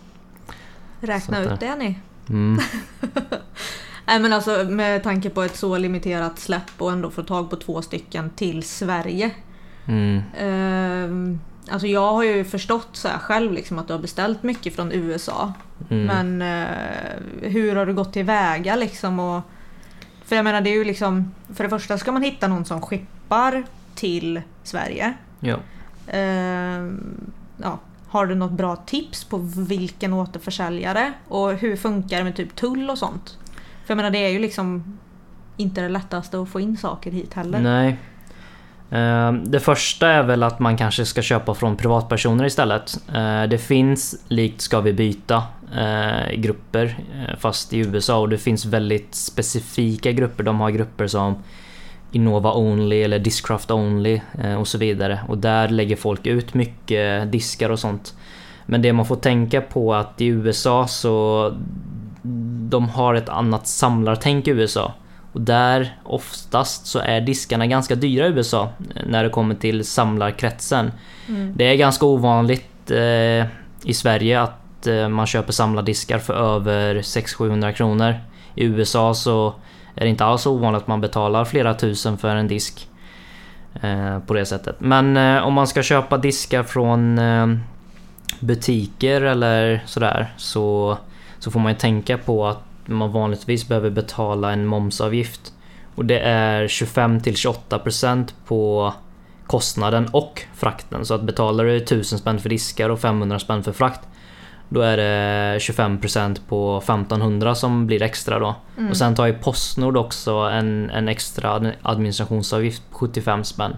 Räkna att ut det ni. Mm. Nej men alltså med tanke på ett så limiterat släpp och ändå få tag på två stycken till Sverige. Mm. Ehm, alltså jag har ju förstått så här själv liksom att du har beställt mycket från USA. Mm. Men eh, hur har du gått tillväga liksom? Och, för jag menar det är ju liksom, för det första ska man hitta någon som skippar till Sverige. Ja. Ehm, ja, har du något bra tips på vilken återförsäljare? Och hur funkar det med typ tull och sånt? För jag menar det är ju liksom inte det lättaste att få in saker hit heller. Nej. Eh, det första är väl att man kanske ska köpa från privatpersoner istället. Eh, det finns, likt Ska vi byta, eh, grupper fast i USA och det finns väldigt specifika grupper. De har grupper som Innova Only eller Discraft Only och så vidare. Och där lägger folk ut mycket diskar och sånt. Men det man får tänka på att i USA så de har ett annat samlartänk i USA. Och där oftast så är diskarna ganska dyra i USA eh, när det kommer till samlarkretsen. Mm. Det är ganska ovanligt eh, i Sverige att eh, man köper samlardiskar för över 600-700 kronor. I USA så är det inte alls ovanligt att man betalar flera tusen för en disk. Eh, på det sättet. Men eh, om man ska köpa diskar från eh, butiker eller sådär så, så får man ju tänka på att man vanligtvis behöver betala en momsavgift. Och det är 25 till 28% på kostnaden och frakten. Så att betalar du 1000 spänn för diskar och 500 spänn för frakt då är det 25% på 1500 som blir extra då. Mm. Och sen tar ju Postnord också en, en extra ad- administrationsavgift på 75 spänn.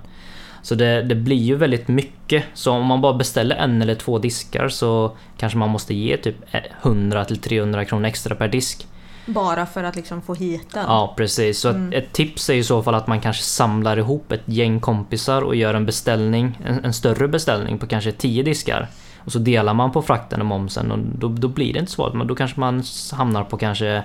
Så det, det blir ju väldigt mycket. Så om man bara beställer en eller två diskar så kanske man måste ge typ 100 till 300 kronor extra per disk. Bara för att liksom få hit den. Ja precis, så Mm. ett, tips är i så fall att man kanske samlar ihop ett gäng kompisar och gör en beställning, en, en större beställning på kanske 10 diskar. Och så delar man på frakten och momsen och då, då blir det inte svårt. Men då kanske man hamnar på kanske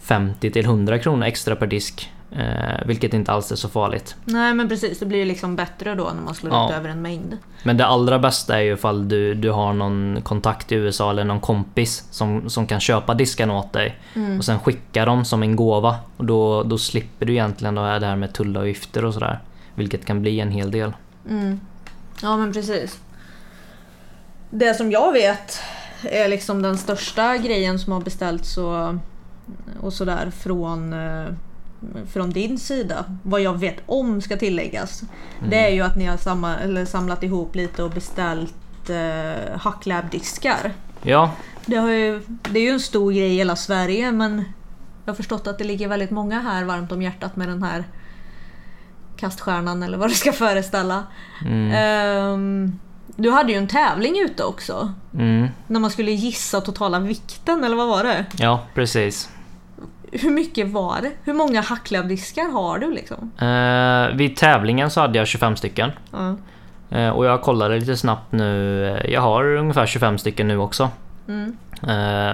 50 till 100 kronor extra per disk. Eh, vilket inte alls är så farligt. Nej men precis, det blir ju liksom bättre då när man slår Ja. ut över en mängd. Men det allra bästa är ju ifall du, du har någon kontakt i USA eller någon kompis som, som kan köpa diskarna åt dig. Mm. Och sen skicka dem som en gåva. Och då, då slipper du egentligen här det här med tullavgifter och sådär. Vilket kan bli en hel del. Mm. Ja men precis. Det som jag vet är liksom den största grejen som har beställts och, och sådär från, eh, från din sida. Vad jag vet om ska tilläggas. Det är ju att ni har samma, eller samlat ihop lite och beställt eh, Hacklab-diskar. Ja, Det, ju, det är ju en stor grej i hela Sverige men jag har förstått att det ligger väldigt många här varmt om hjärtat med den här kaststjärnan eller vad det ska föreställa. mm, Ehm, du hade ju en tävling ute också. mm, När man skulle gissa totala vikten, eller vad var det? ja precis. Hur mycket var det? Hur många hacklabdiskar har du liksom? Eh, vid tävlingen så hade jag 25 stycken. Ja. Eh, och jag kollade lite snabbt nu. eh, Jag har ungefär 25 stycken nu också. Mm. Eh,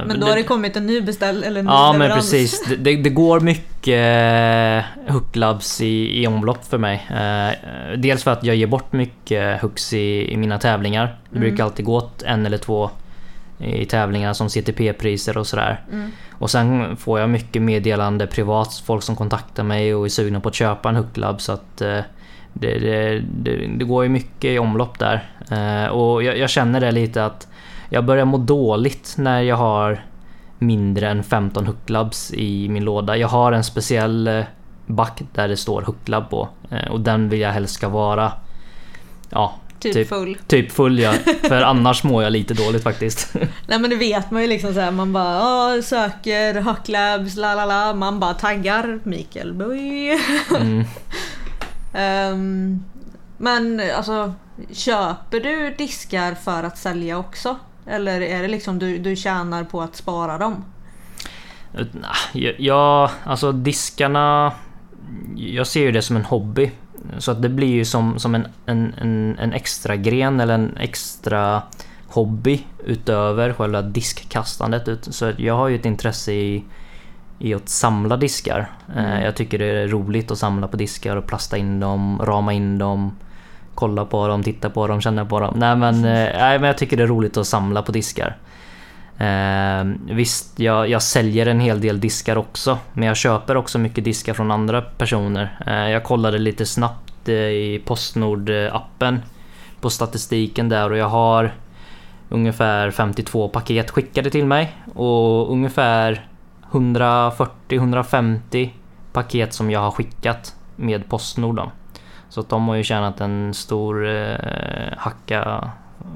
Men då har det kommit en ny beställ eller en ny Ja men leverans. precis. Det, det, det går mycket eh, hooklabs i, i omlopp för mig. Eh, dels för att jag ger bort mycket hooks i, i mina tävlingar. Det Mm. brukar alltid gå åt en eller två i tävlingarna som CTP-priser och sådär. Mm. Och sen får jag mycket meddelande privat, folk som kontaktar mig och är sugna på att köpa en hooklab så att eh, det, det, det, det går ju mycket i omlopp där. Eh, och jag, jag känner det lite att jag börjar må dåligt när jag har mindre än 15 hooklabs i min låda. Jag har en speciell eh, back där det står hooklab på och den vill jag helst ska vara Ja, Typ, Typ. full. typ full ja. För annars mår jag lite dåligt faktiskt. Nej men det vet man ju liksom såhär, man bara "Ja, söker hacklabs, la la la. Man bara taggar Mikael Boy. Mm. Ehm, Men alltså, köper du diskar för att sälja också? Eller är det liksom du, du tjänar på att spara dem? Ja, alltså diskarna... Jag ser ju det som en hobby. Så att det blir ju som, som en, en, en, en extra gren eller en extra hobby utöver själva diskkastandet. Så jag har ju ett intresse i, i att samla diskar. Mm. Jag tycker det är roligt att samla på diskar och plasta in dem, rama in dem, kolla på dem, titta på dem, känna på dem. Nej men, nej, men jag tycker det är roligt att samla på diskar. Eh, visst, jag, jag, säljer en hel del diskar också, men jag köper också mycket diskar från andra personer. Eh, jag kollade lite snabbt eh, i Postnord-appen på statistiken där och jag har ungefär 52 paket skickade till mig och ungefär 140-150 paket som jag har skickat med Postnord. Då. Så att de har ju tjänat en stor eh, hacka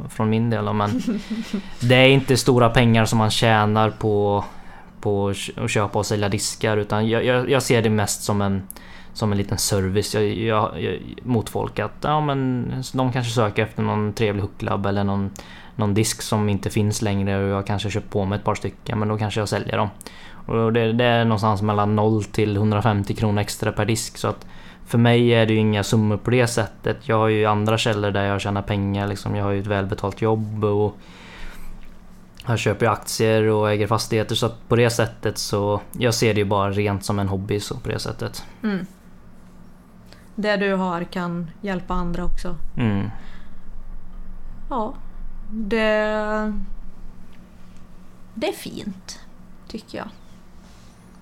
från min del. Men det är inte stora pengar som man tjänar på, på att köpa och sälja diskar utan jag, jag, jag ser det mest som en som en liten service jag, jag, mot folk att ja, men de kanske söker efter någon trevlig hooklab eller någon, någon disk som inte finns längre och jag kanske köpt på mig ett par stycken men då kanske jag säljer dem. Och det, det är någonstans mellan 0 till 150 kronor extra per disk så att för mig är det ju inga summor på det sättet. Jag har ju andra källor där jag tjänar pengar. Liksom. Jag har ju ett välbetalt jobb och jag köper aktier och äger fastigheter. Så på det sättet så... Jag ser det ju bara rent som en hobby så på det sättet. Mm. Det du har kan hjälpa andra också. Mm. Ja. Det... Det är fint. Tycker jag.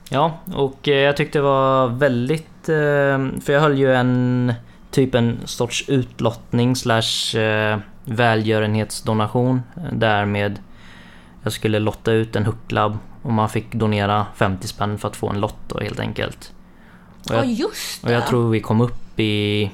Ja, och eh, jag tyckte det var väldigt... Eh, för jag höll ju en typ en sorts utlottning slash eh, välgörenhetsdonation därmed jag skulle lotta ut en hucklabb och man fick donera 50 spänn för att få en lott då helt enkelt. Och jag, ja just det. Och jag tror vi kom upp i...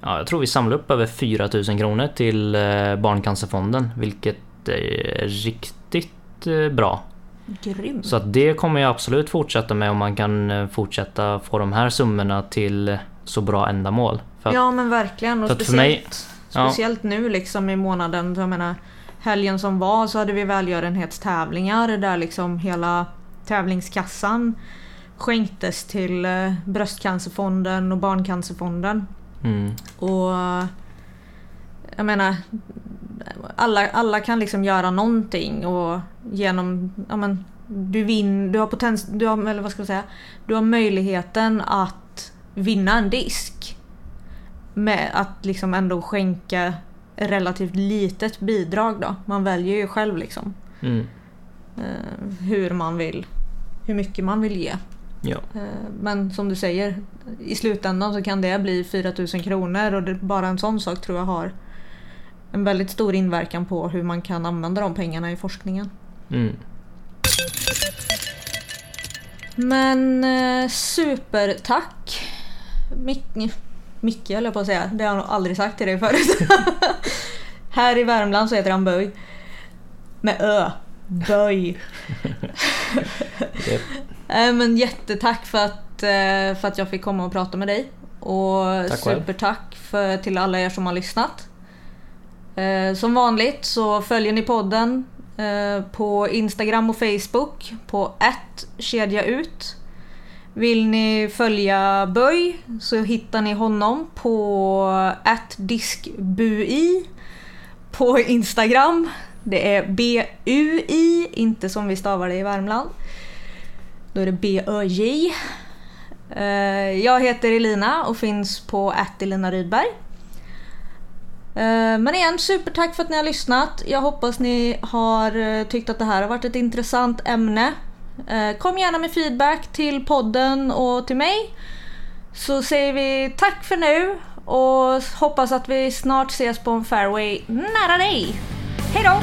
Ja, jag tror vi samlade upp över 4000 kronor till Barncancerfonden vilket är riktigt bra Grym. Så att det kommer jag absolut fortsätta med om man kan eh, fortsätta få de här summorna till så bra ändamål. Att, ja men verkligen och speciellt, mig, ja. speciellt nu liksom i månaden. Jag menar, helgen som var så hade vi välgörenhetstävlingar där liksom hela tävlingskassan skänktes till eh, Bröstcancerfonden och Barncancerfonden. Mm. Och jag menar, alla, alla kan liksom göra någonting och genom, ja men, du vinn, du har potens, du har, eller vad ska jag säga, du har möjligheten att vinna en disk. Med att liksom ändå skänka relativt litet bidrag då. Man väljer ju själv liksom. Mm. Uh, hur man vill, hur mycket man vill ge. Ja. Uh, men som du säger, i slutändan så kan det bli 4000 kronor och det, bara en sån sak tror jag har en väldigt stor inverkan på hur man kan använda de pengarna i forskningen. Mm. Men eh, supertack Micke, Micke höll jag på att säga, det har jag nog aldrig sagt till dig förut. Här i Värmland så heter han Böj. Med Ö. Böj. yep. äh, men jättetack för att, eh, för att jag fick komma och prata med dig. Och tack supertack för, till alla er som har lyssnat. Eh, som vanligt så följer ni podden eh, på Instagram och Facebook på ett. Vill ni följa Böj så hittar ni honom på diskbui på Instagram. Det är B-U-I, inte som vi stavar det i Värmland. Då är det B-Ö-J. Eh, jag heter Elina och finns på Elina Rydberg. Eh, men igen, supertack för att ni har lyssnat. Jag hoppas ni har eh, tyckt att det här har varit ett intressant ämne. Eh, kom gärna med feedback till podden och till mig. Så säger vi tack för nu och hoppas att vi snart ses på en fairway nära dig. Hej då!